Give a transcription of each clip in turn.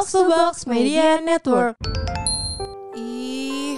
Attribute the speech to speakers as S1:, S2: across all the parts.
S1: Box to Box Media Network.
S2: Ih,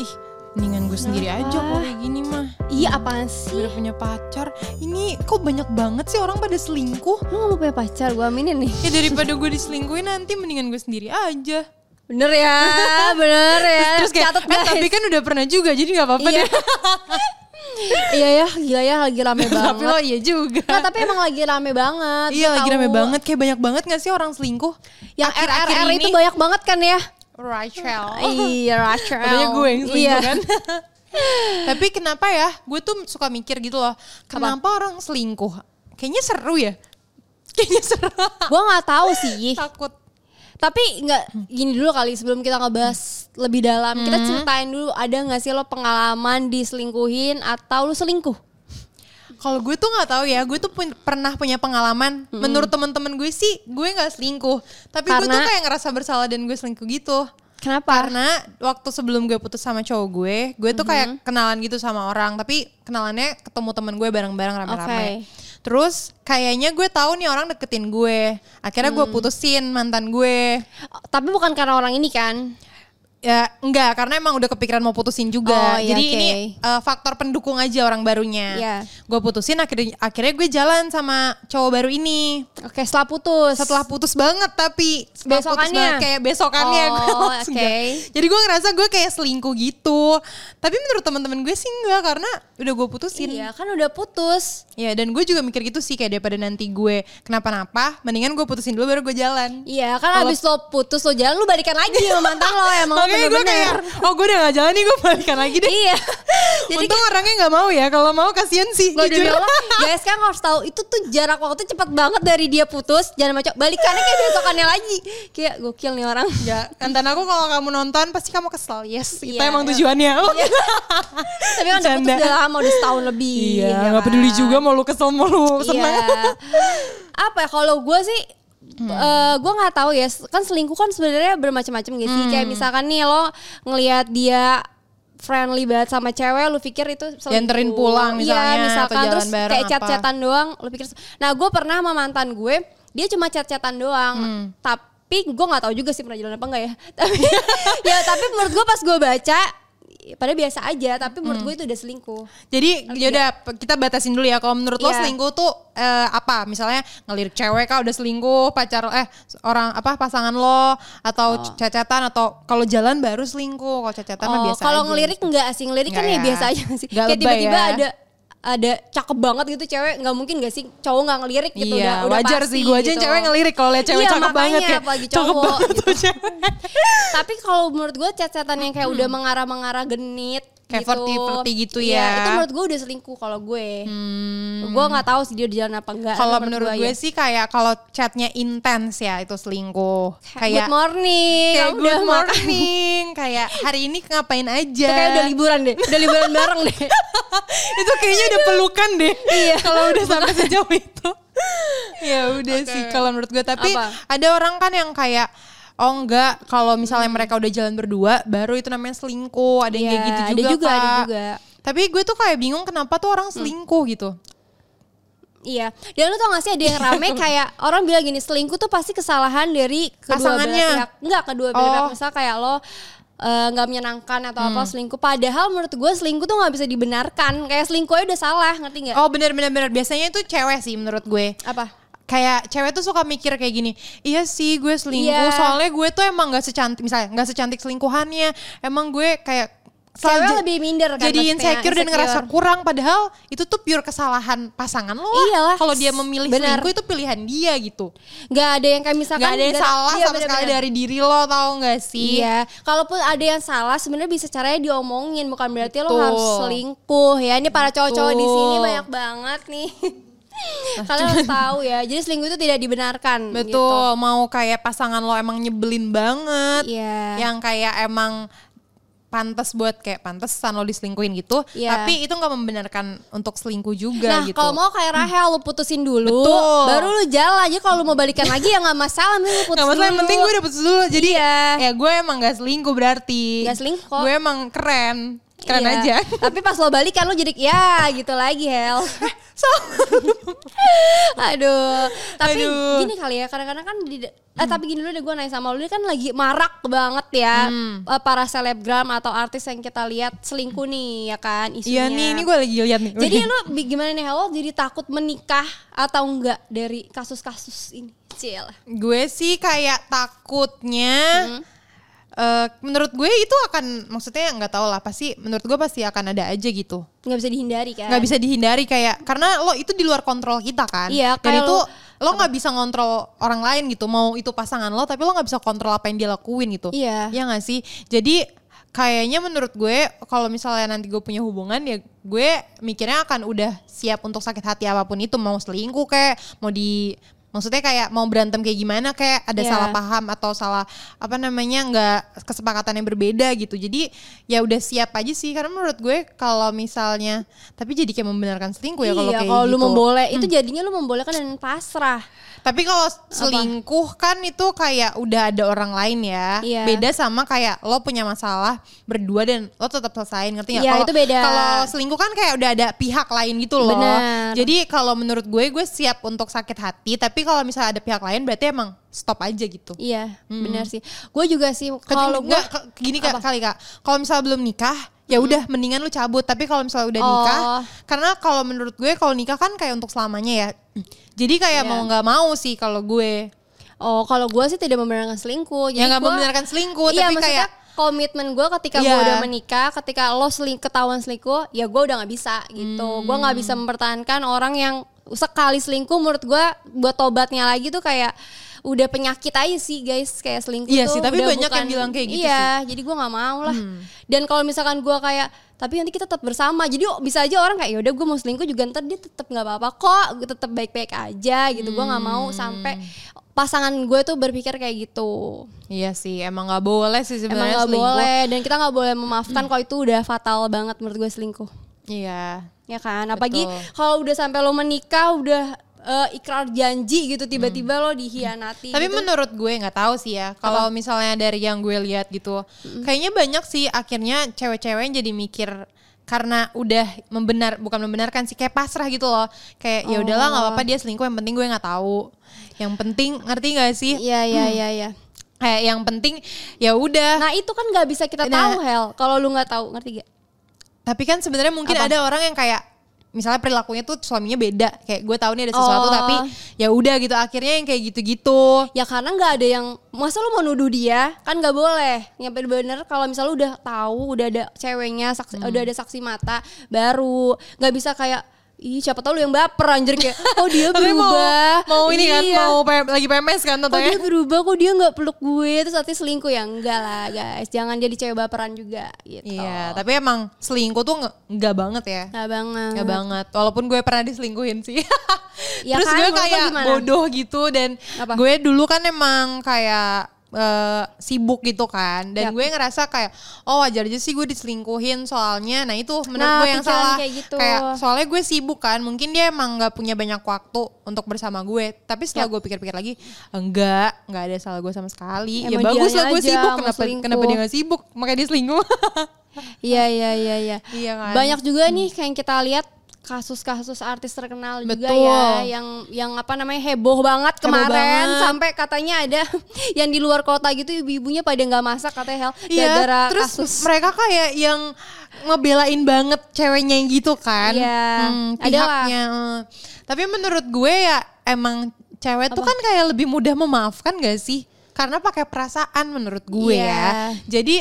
S2: ih, mendingan gue sendiri aja kalau kayak gini mah.
S1: Iya apaan sih?
S2: Udah punya pacar. Ini kok banyak banget sih orang pada selingkuh.
S1: Lu gak mau punya pacar, gue aminin nih.
S2: Ya daripada gue diselingkuhin nanti mendingan gue sendiri aja.
S1: Bener ya, bener ya.
S2: Terus kayak,
S1: Catet,
S2: eh,
S1: guys.
S2: tapi kan udah pernah juga jadi nggak apa-apa
S1: Iya.
S2: deh.
S1: iya ya, gila ya lagi rame
S2: tapi
S1: banget.
S2: lo iya juga.
S1: Nah tapi emang lagi rame banget.
S2: iya lagi
S1: tahu.
S2: rame banget. Kayak banyak banget gak sih orang selingkuh?
S1: Yang RRR
S2: ini-
S1: itu banyak banget kan ya?
S2: Rachel.
S1: Iya, Rachel.
S2: Padahal gue yang selingkuh
S1: Iya.
S2: kan. Tapi kenapa ya? Gue tuh suka mikir gitu loh. Kenapa orang selingkuh? Kayaknya seru ya. Kayaknya seru.
S1: gue nggak tahu sih.
S2: Takut.
S1: Tapi nggak gini dulu kali sebelum kita ngebahas lebih dalam, kita ceritain dulu ada nggak sih lo pengalaman diselingkuhin atau lu selingkuh?
S2: Kalau gue tuh nggak tahu ya, gue tuh pun- pernah punya pengalaman. Menurut teman-teman gue sih, gue nggak selingkuh. Tapi gue tuh
S1: Karena-
S2: kayak ngerasa bersalah dan gue selingkuh gitu.
S1: Kenapa?
S2: Karena waktu sebelum gue putus sama cowok gue, gue tuh kayak kenalan gitu sama orang. Tapi kenalannya ketemu temen gue bareng-bareng rame-rame.
S1: Oke.
S2: Terus kayaknya gue tahu nih orang deketin gue. Akhirnya gue putusin mantan gue.
S1: Tapi bukan karena orang ini kan?
S2: Ya enggak, karena emang udah kepikiran mau putusin
S1: Oh,
S2: juga.
S1: iya,
S2: Jadi
S1: oke.
S2: ini uh, faktor pendukung aja orang barunya.
S1: Iya.
S2: Gue putusin akhirnya akhirnya gue jalan sama cowok baru ini.
S1: Oke, setelah putus.
S2: Setelah putus banget tapi setelah putus
S1: Besokannya?
S2: banget, kayak besokannya
S1: Oh,
S2: gue
S1: oke.
S2: enggak. Jadi gue ngerasa gue kayak selingkuh gitu. Tapi menurut teman-teman gue sih enggak karena udah gue putusin.
S1: Iya, kan udah putus.
S2: Ya dan gue juga mikir gitu sih kayak daripada nanti gue kenapa-napa, mendingan gue putusin dulu baru gue jalan.
S1: Iya, kan
S2: Kalau-
S1: abis lo putus lo jalan lu balikan lagi sama mantan lo emang
S2: Makanya gue kayak, oh gue udah gak jalan nih gue balikan lagi deh.
S1: Iya. Jadi
S2: Untung orangnya nggak mau ya, kalau mau kasihan sih.
S1: Lo demi
S2: jujur.
S1: Allah, guys kan harus tahu itu tuh jarak waktu cepet banget dari dia putus jangan macam balikannya kayak besokannya lagi. Kayak gokil nih orang.
S2: Ya, Antan aku kalau kamu nonton pasti kamu kesel. Yes, itu
S1: Iya,
S2: emang
S1: iya.
S2: tujuannya.
S1: Tapi kan udah putus udah lama udah setahun lebih.
S2: Iya,
S1: ya kan?
S2: peduli juga mau lu kesel mau lu senang.
S1: Iya. Apa ya kalau gue sih eh gue nggak tahu ya. Kan selingkuh kan sebenarnya bermacam-macam gitu sih? Kayak misalkan nih lo ngelihat dia friendly banget sama cewek lu pikir itu selingkuh.
S2: Dianterin pulang misalnya,
S1: iya,
S2: atau
S1: misalkan.
S2: jalan
S1: terus
S2: bareng
S1: kayak chat-chatan doang lu pikir nah gue pernah sama mantan gue dia cuma chat-chatan doang.
S2: Hmm.
S1: tapi gue nggak tahu juga sih pernah jalan apa enggak ya. Tapi ya tapi menurut gue pas gue baca pada biasa aja tapi menurut
S2: Hmm.
S1: gue itu udah selingkuh
S2: Jadi yaudah kita batasin dulu ya. Kalau menurut lo
S1: Iya.
S2: selingkuh tuh eh, apa? Misalnya ngelirik cewek kah udah selingkuh, pacar eh orang apa pasangan lo atau cacatan atau kalau jalan baru selingkuh. Kalau cacatan mah
S1: Oh,
S2: biasa
S1: kalau ngelirik enggak sih ngelirik kan ya
S2: ya.
S1: biasa aja sih. Kayak tiba-tiba
S2: ya.
S1: ada ada cakep banget gitu cewek nggak mungkin gak sih cowok nggak ngelirik gitu
S2: iya,
S1: udah, udah
S2: wajar
S1: pasti
S2: sih gue aja
S1: gitu.
S2: cewek ngelirik kalau lihat cewek
S1: Iya,
S2: cakep banget
S1: makanya,
S2: ya.
S1: apalagi
S2: Cakep
S1: cowok
S2: banget
S1: gitu.
S2: tuh cewek.
S1: Tapi kalau menurut gue chat-chatan yang kayak udah mengarah-mengarah genit
S2: Kayak
S1: gitu.
S2: flirty-flirty gitu
S1: Iya,
S2: ya.
S1: itu menurut gue udah selingkuh kalau gue.
S2: Hmm.
S1: Gue nggak tahu sih dia di jalan apa enggak.
S2: Kalau
S1: tapi
S2: menurut gue
S1: ya.
S2: sih kayak kalau chatnya intens ya itu selingkuh.
S1: Good
S2: Kayak
S1: morning,
S2: kayak good
S1: udah makan.
S2: morning, kayak hari ini ngapain aja.
S1: Itu kayak udah liburan deh, udah liburan bareng deh.
S2: itu kayaknya udah pelukan deh.
S1: Iya.
S2: Kalau udah sampai sejauh itu. ya udah
S1: Oke.
S2: sih kalau menurut gue tapi
S1: Apa?
S2: ada orang kan yang kayak Oh enggak, kalau misalnya mereka udah jalan berdua, baru itu namanya selingkuh. Ada yang kayak
S1: Iya,
S2: gitu
S1: ada
S2: juga,
S1: juga, ada juga.
S2: Tapi gue tuh kayak bingung kenapa tuh orang selingkuh gitu.
S1: Iya, dan lu tau gak sih ada yang rame kayak orang bilang gini selingkuh tuh pasti kesalahan dari kedua belah pihak. Enggak kedua belah pihak.
S2: Oh.
S1: Misal kayak lo eh, nggak menyenangkan atau apa selingkuh. Padahal menurut gue selingkuh tuh nggak bisa dibenarkan. Kayak selingkuh aja udah salah, ngerti nggak?
S2: Oh bener bener bener biasanya itu cewek sih menurut gue.
S1: Apa?
S2: Kayak cewek tuh suka mikir kayak gini iya sih gue selingkuh
S1: Iya.
S2: soalnya gue tuh emang gak secantik misalnya gak secantik selingkuhannya emang gue kayak selalu
S1: lebih minder kan
S2: jadi
S1: maksudnya,
S2: insecure, dan ngerasa
S1: insecure.
S2: kurang padahal itu tuh pure kesalahan pasangan lo lah.
S1: Iyalah.
S2: kalau dia memilih
S1: Benar.
S2: selingkuh itu pilihan dia gitu
S1: Nggak ada yang kayak misalkan
S2: Gak ada yang
S1: dari-
S2: salah
S1: iya,
S2: sama sekali
S1: bener-bener.
S2: dari diri lo tau gak sih
S1: Iya, kalaupun ada yang salah sebenarnya bisa caranya diomongin bukan berarti lo
S2: Betul.
S1: harus selingkuh ya. Ini para cowok-cowok di sini banyak banget nih. Kalian harus tahu ya. Jadi selingkuh itu tidak dibenarkan.
S2: Betul, mau kayak pasangan lo emang nyebelin banget,
S1: Gitu. Iya.
S2: yang kayak emang pantas buat kayak pantesan lo diselingkuhin gitu,
S1: Iya.
S2: tapi itu nggak membenarkan untuk selingkuh juga
S1: Nah
S2: gitu.
S1: kalau mau kayak Rahel lu putusin dulu,
S2: Betul.
S1: baru lu jalan aja kalau lu mau balikan lagi ya nggak masalah, mending lu putus
S2: Gak masalah, yang penting gue udah putus dulu. Jadi
S1: Iya.
S2: ya gue emang gak selingkuh berarti.
S1: Gak selingkuh.
S2: Gue emang keren. Keren
S1: Iya.
S2: aja.
S1: Tapi pas lo balikan lu jadi ya gitu lagi Hel. Aduh, tapi
S2: Aduh.
S1: gini kali ya, kadang-kadang kan di eh tapi gini dulu deh gue nanya sama lu ini kan lagi marak banget ya
S2: Hmm.
S1: eh, para selebgram atau artis yang kita lihat selingkuh nih ya kan isunya.
S2: Iya nih, ini gue lagi lihat nih.
S1: Jadi lu bi- gimana nih Hello jadi takut menikah atau enggak dari kasus-kasus ini? Cil.
S2: gue sih kayak takutnya
S1: Hmm.
S2: Eh, menurut gue itu akan maksudnya nggak tahu lah pasti menurut gue pasti akan ada aja gitu
S1: nggak bisa dihindari kan?
S2: nggak bisa dihindari kayak karena lo itu di luar kontrol kita kan
S1: Iya,
S2: dan itu
S1: lo-
S2: lo nggak bisa ngontrol orang lain gitu mau itu pasangan lo tapi lo nggak bisa kontrol apa yang dia lakuin gitu
S1: Iya.
S2: ya nggak sih jadi kayaknya menurut gue kalau misalnya nanti gue punya hubungan ya gue mikirnya akan udah siap untuk sakit hati apa pun itu mau selingkuh kayak mau di maksudnya kayak mau berantem kayak gimana kayak ada
S1: Iya.
S2: salah paham atau salah apa namanya nggak kesepakatan yang berbeda gitu jadi ya udah siap aja sih karena menurut gue kalau misalnya tapi jadi kayak membenarkan selingkuh ya kalau
S1: iya,
S2: kayak
S1: kalau
S2: gitu
S1: lu memboleh itu jadinya lu membolehkan dan pasrah.
S2: Tapi kalau selingkuh kan itu kayak udah ada orang lain ya.
S1: Iya.
S2: Beda sama kayak lo punya masalah berdua dan lo tetap selesain ngerti nggak?
S1: Iya,
S2: Kalau-
S1: itu beda.
S2: Kalau selingkuh kan kayak udah ada pihak lain gitu loh.
S1: Benar.
S2: Jadi kalau menurut gue gue siap untuk sakit hati, tapi kalau misalnya ada pihak lain berarti emang stop aja gitu.
S1: Iya, benar sih. Gue juga sih kalau gue
S2: gini kak, kali kak, kalau misalnya belum nikah ya udah mendingan lu cabut tapi kalau misalnya udah
S1: Oh.
S2: nikah karena kalau menurut gue kalau nikah kan kayak untuk selamanya ya jadi kayak
S1: Iya.
S2: mau nggak mau sih kalau gue
S1: Oh, kalau gue sih tidak membenarkan selingkuh.
S2: ya nggak membenarkan selingkuh
S1: iya,
S2: tapi kayak
S1: komitmen gue ketika gue
S2: Iya.
S1: udah menikah, ketika lo seling ketahuan selingkuh, ya gue udah nggak bisa gitu. Gue nggak bisa
S2: Hmm.
S1: mempertahankan orang yang sekali selingkuh. Menurut gue buat tobatnya lagi tuh kayak udah penyakit aja sih guys kayak selingkuh
S2: Iya
S1: tuh
S2: sih, tapi banyak yang bilang kayak gitu Hmm.
S1: iya jadi gue nggak mau lah. Dan kalau misalkan gue kayak tapi nanti kita tetap bersama. Jadi bisa aja orang kayak yaudah gue mau selingkuh juga ntar dia tetap nggak apa-apa kok gue tetap baik-baik aja gitu. Gue nggak mau sampai pasangan gue tuh berpikir kayak gitu.
S2: Iya sih emang nggak boleh sih
S1: emang
S2: sebenarnya
S1: nggak
S2: selingkuh.
S1: boleh dan kita nggak boleh memaafkan kalau itu udah fatal banget menurut gue selingkuh.
S2: Iya.
S1: Ya kan? Apalagi kalau udah sampai lo menikah udah eh, ikrar janji gitu tiba-tiba lo dihianati
S2: Tapi
S1: gitu.
S2: menurut gue nggak tahu sih ya. Kalau misalnya dari yang gue lihat gitu, kayaknya banyak sih akhirnya cewek-cewek yang jadi mikir karena udah membenar bukan membenarkan sih kayak pasrah gitu loh. Kayak ya udahlah nggak apa-apa dia selingkuh yang penting gue nggak tahu. Yang penting ngerti nggak sih?
S1: iya iya iya iya
S2: Kayak yang penting ya udah.
S1: nah itu kan nggak bisa kita
S2: Nah.
S1: tahu Hel kalau lu nggak tahu ngerti gak
S2: Tapi kan sebenarnya mungkin
S1: Apa?
S2: ada orang yang kayak misalnya perilakunya tuh suaminya beda. Kayak gue tahu nih ada sesuatu
S1: Oh.
S2: tapi ya udah gitu akhirnya yang kayak gitu-gitu.
S1: ya karena nggak ada yang masa lu mau nuduh dia kan nggak boleh yang bener-bener kalau misalnya lu udah tahu udah ada ceweknya saksi,
S2: Hmm.
S1: udah ada saksi mata baru nggak bisa kayak ih siapa tahu lu yang baper anjir kayak oh dia
S2: Tapi mau
S1: berubah
S2: mau ini kan
S1: Iya.
S2: mau P- lagi PMS kan
S1: kok
S2: tentunya.
S1: dia berubah kok dia nggak peluk gue terus artinya selingkuh ya enggak lah guys jangan jadi cewek baperan juga gitu
S2: Iya, tapi emang selingkuh tuh nge- nggak banget ya.
S1: nggak banget
S2: Nggak banget. Walaupun gue pernah diselingkuhin sih.
S1: Ya
S2: Terus
S1: kan,
S2: gue kayak bodoh gitu dan
S1: Apa?
S2: gue dulu kan emang kayak eh, sibuk gitu kan. Dan
S1: Yap.
S2: gue ngerasa kayak oh wajar aja sih gue diselingkuhin soalnya. Nah itu menurut
S1: Nah,
S2: gue yang salah.
S1: kayak gitu.
S2: soalnya gue sibuk kan. Mungkin dia emang nggak punya banyak waktu untuk bersama gue. Tapi setelah
S1: Yap.
S2: gue pikir-pikir lagi enggak. Nggak ada salah gue sama sekali. Ya
S1: Emang
S2: bagus
S1: dianya
S2: lah gue sibuk. kenapa
S1: selingkuh.
S2: kenapa dia nggak sibuk? Makanya dia selingkuh.
S1: Iya iya iya iya.
S2: Iya kan?
S1: banyak juga nih kayak yang kita lihat kasus-kasus artis terkenal juga
S2: Betul.
S1: ya yang yang apa namanya heboh banget
S2: Heboh
S1: kemarin
S2: banget.
S1: sampai katanya ada yang di luar kota gitu ibu-ibunya pada nggak masak katanya Hel
S2: Iya,
S1: gara-gara
S2: terus
S1: kasus
S2: mereka kayak yang ngebelain banget ceweknya yang gitu kan.
S1: Iya,
S2: Hmm, pihaknya. eh. Tapi menurut gue ya emang cewek tuh kan kayak lebih mudah memaafkan gak sih? Karena pakai perasaan menurut gue
S1: Iya.
S2: ya. Jadi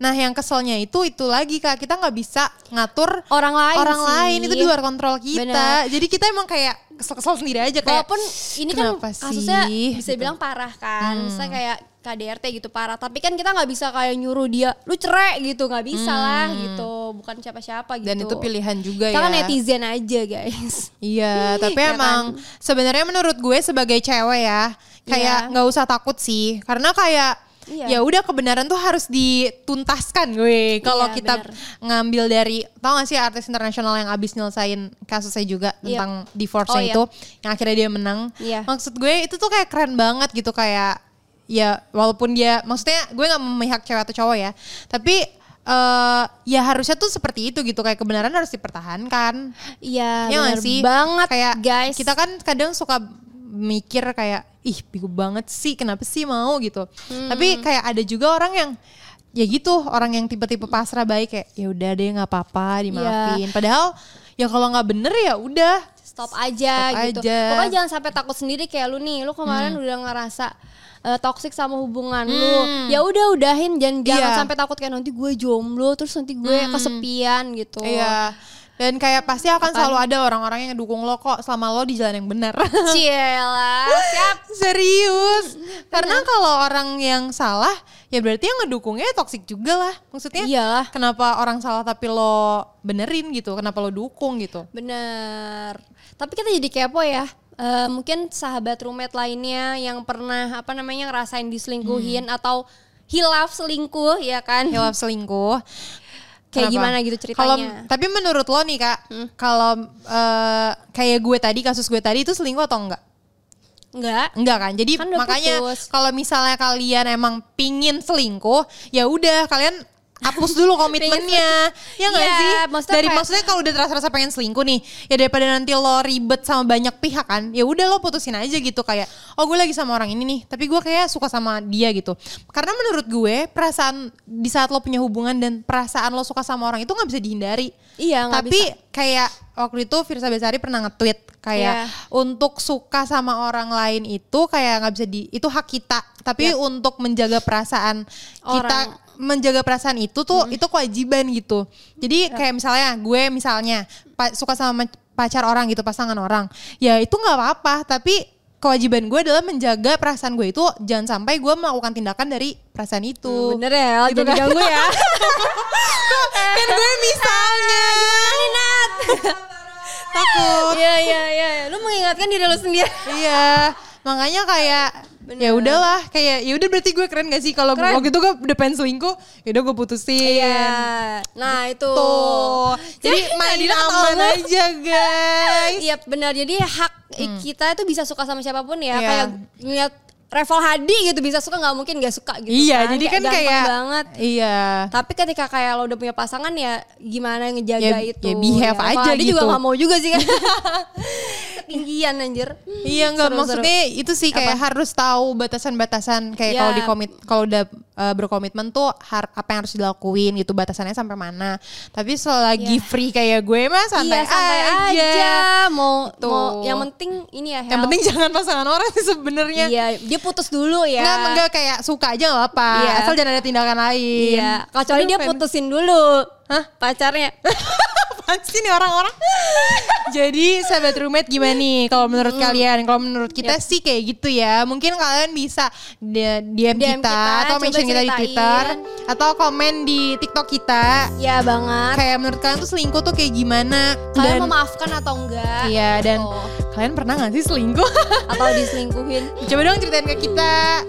S2: nah yang keselnya itu itu lagi Kak, kita nggak bisa ngatur
S1: orang lain
S2: orang
S1: sih.
S2: lain itu di luar kontrol kita.
S1: Bener.
S2: Jadi kita emang kayak kesel-kesel sendiri aja kayak
S1: Walaupun ini kan kasusnya
S2: sih?
S1: bisa
S2: Gitu.
S1: bilang parah kan, misalnya kayak KDRT gitu parah. Tapi kan kita nggak bisa kayak nyuruh dia, lu cerai gitu, nggak bisa lah gitu. Bukan siapa-siapa gitu.
S2: dan itu pilihan juga
S1: Kita
S2: ya.
S1: kan netizen aja guys.
S2: Iya, tapi
S1: Ya
S2: emang sebenarnya menurut gue sebagai cewek ya, kayak
S1: Iya.
S2: nggak usah takut sih, karena kayak
S1: Iya.
S2: ya udah kebenaran tuh harus dituntaskan gue. Kalau
S1: Iya,
S2: kita
S1: bener.
S2: ngambil dari, tau gak sih artis internasional yang abis nyelesain kasusnya juga
S1: Iya.
S2: tentang divorce
S1: Oh, iya.
S2: itu, yang akhirnya dia menang.
S1: Iya.
S2: Maksud gue itu tuh kayak keren banget gitu kayak ya walaupun dia, maksudnya gue nggak memihak cewek atau cowok ya, tapi eh ya harusnya tuh seperti itu gitu kayak kebenaran harus dipertahankan.
S1: Iya,
S2: Ya
S1: bener
S2: sih?
S1: banget
S2: kayak
S1: guys.
S2: Kita kan kadang suka mikir kayak ih bego banget sih kenapa sih mau gitu.
S1: Hmm.
S2: Tapi kayak ada juga orang yang ya gitu orang yang tipe-tipe pasrah baik kayak ya udah deh nggak apa-apa dimaafin. Padahal ya kalau nggak bener ya udah
S1: stop aja
S2: Stop
S1: gitu.
S2: aja. Hmm.
S1: Pokoknya jangan sampai takut sendiri kayak lu nih. Lu kemarin udah ngerasa eh, toxic sama hubungan lu. Ya udah udahin jangan jangan
S2: Hmm. Iya.
S1: sampai takut kayak nanti gue jomblo terus nanti gue kesepian gitu.
S2: Iya. Dan kayak pasti akan selalu ada orang-orang yang ngedukung lo kok selama lo di jalan yang benar.
S1: Ciela, siap.
S2: Serius. Karena kalau orang yang salah, ya berarti yang ngedukungnya toksik juga lah. Maksudnya
S1: Iyalah.
S2: kenapa orang salah tapi lo benerin gitu? Kenapa lo dukung gitu?
S1: Bener. Tapi kita jadi kepo ya. Eh, mungkin sahabat roommate lainnya yang pernah apa namanya ngerasain diselingkuhin
S2: Hmm.
S1: atau hilaf selingkuh ya kan?
S2: Hilaf selingkuh.
S1: Kayak
S2: Kenapa?
S1: gimana gitu ceritanya? Hmm.
S2: tapi menurut lo nih kak, kalau eh, kayak gue tadi kasus gue tadi itu selingkuh atau enggak?
S1: Enggak.
S2: Enggak kan? Jadi
S1: Kan
S2: makanya kalau misalnya kalian emang pingin selingkuh, ya udah kalian hapus dulu komitmennya. ya nggak
S1: Iya,
S2: sih?
S1: maksudnya
S2: Dari
S1: kayak-
S2: maksudnya kalau udah terasa-rasa pengen selingkuh nih, ya daripada nanti lo ribet sama banyak pihak kan, ya udah lo putusin aja gitu kayak, oh gue lagi sama orang ini nih, tapi gue kayak suka sama dia gitu. Karena menurut gue perasaan di saat lo punya hubungan dan perasaan lo suka sama orang itu nggak bisa dihindari.
S1: Iya,
S2: Tapi
S1: bisa.
S2: kayak waktu itu Firsa Besari pernah nge-tweet kayak
S1: Iya.
S2: untuk suka sama orang lain itu kayak nggak bisa di itu hak kita tapi untuk menjaga perasaan kita
S1: Orang.
S2: Menjaga perasaan itu tuh itu kewajiban gitu. Jadi kayak misalnya gue misalnya suka sama pacar orang gitu pasangan orang. Ya itu nggak apa-apa tapi kewajiban gue adalah menjaga perasaan gue itu jangan sampai gue melakukan tindakan dari perasaan itu.
S1: Bener ya,
S2: Gitu
S1: jadi
S2: kan.
S1: ganggu ya.
S2: kan gue misalnya.
S1: Nat.
S2: takut.
S1: Iya iya iya, lu mengingatkan diri lu sendiri.
S2: Iya, makanya kayak ya udahlah kayak ya udah berarti gue keren gak sih kalau waktu itu gue udah pengen selingkuh, ya udah gue putusin.
S1: Iya. Nah, itu.
S2: Tuh. Jadi main aman aja guys.
S1: Iya benar. Jadi hak kita itu bisa suka sama siapa pun ya.
S2: Iya.
S1: Kayak ngeliat Reval Hadi gitu bisa suka nggak mungkin gak suka gitu.
S2: iya,
S1: kan.
S2: jadi kan
S1: gampang
S2: kayak
S1: banget.
S2: Iya.
S1: Tapi ketika kayak lo udah punya pasangan ya gimana ngejaga
S2: Ya-
S1: itu.
S2: ya behave
S1: Reval
S2: aja
S1: Hadi juga
S2: gitu.
S1: gak mau juga sih kan. Ketinggian anjir.
S2: Iya nggak
S1: Seru-seru.
S2: maksudnya itu sih kayak harus tahu batasan-batasan kayak
S1: Iya.
S2: kalau di komit kalau udah uh, berkomitmen tuh har- apa yang harus dilakuin gitu batasannya sampai mana. Tapi selagi free kayak gue mah santai,
S1: iya santai
S2: aja.
S1: aja. Mau,
S2: Tuh.
S1: mau yang penting ini ya.
S2: Yang
S1: health.
S2: penting jangan pasangan orang sih sebenarnya.
S1: Iya, dia putus dulu ya.
S2: Enggak, enggak kayak suka aja gak apa
S1: Iya.
S2: Asal jangan ada tindakan lain
S1: Iya, kecuali
S2: Aduh,
S1: dia putusin dulu. Hah? Pacarnya.
S2: Apaan sih nih orang-orang Jadi sahabat roommate gimana nih Kalau menurut kalian Kalau menurut kita sih kayak gitu ya Mungkin kalian bisa DM,
S1: DM
S2: kita,
S1: kita,
S2: Atau mention kita di. Twitter Atau komen di TikTok kita
S1: ya banget.
S2: Kayak menurut kalian tuh selingkuh tuh kayak gimana
S1: Kalian
S2: Dan-
S1: memaafkan atau enggak?
S2: Iya dan
S1: Gitu.
S2: Kalian pernah gak sih selingkuh
S1: Atau diselingkuhin?
S2: Coba dong ceritain ke kita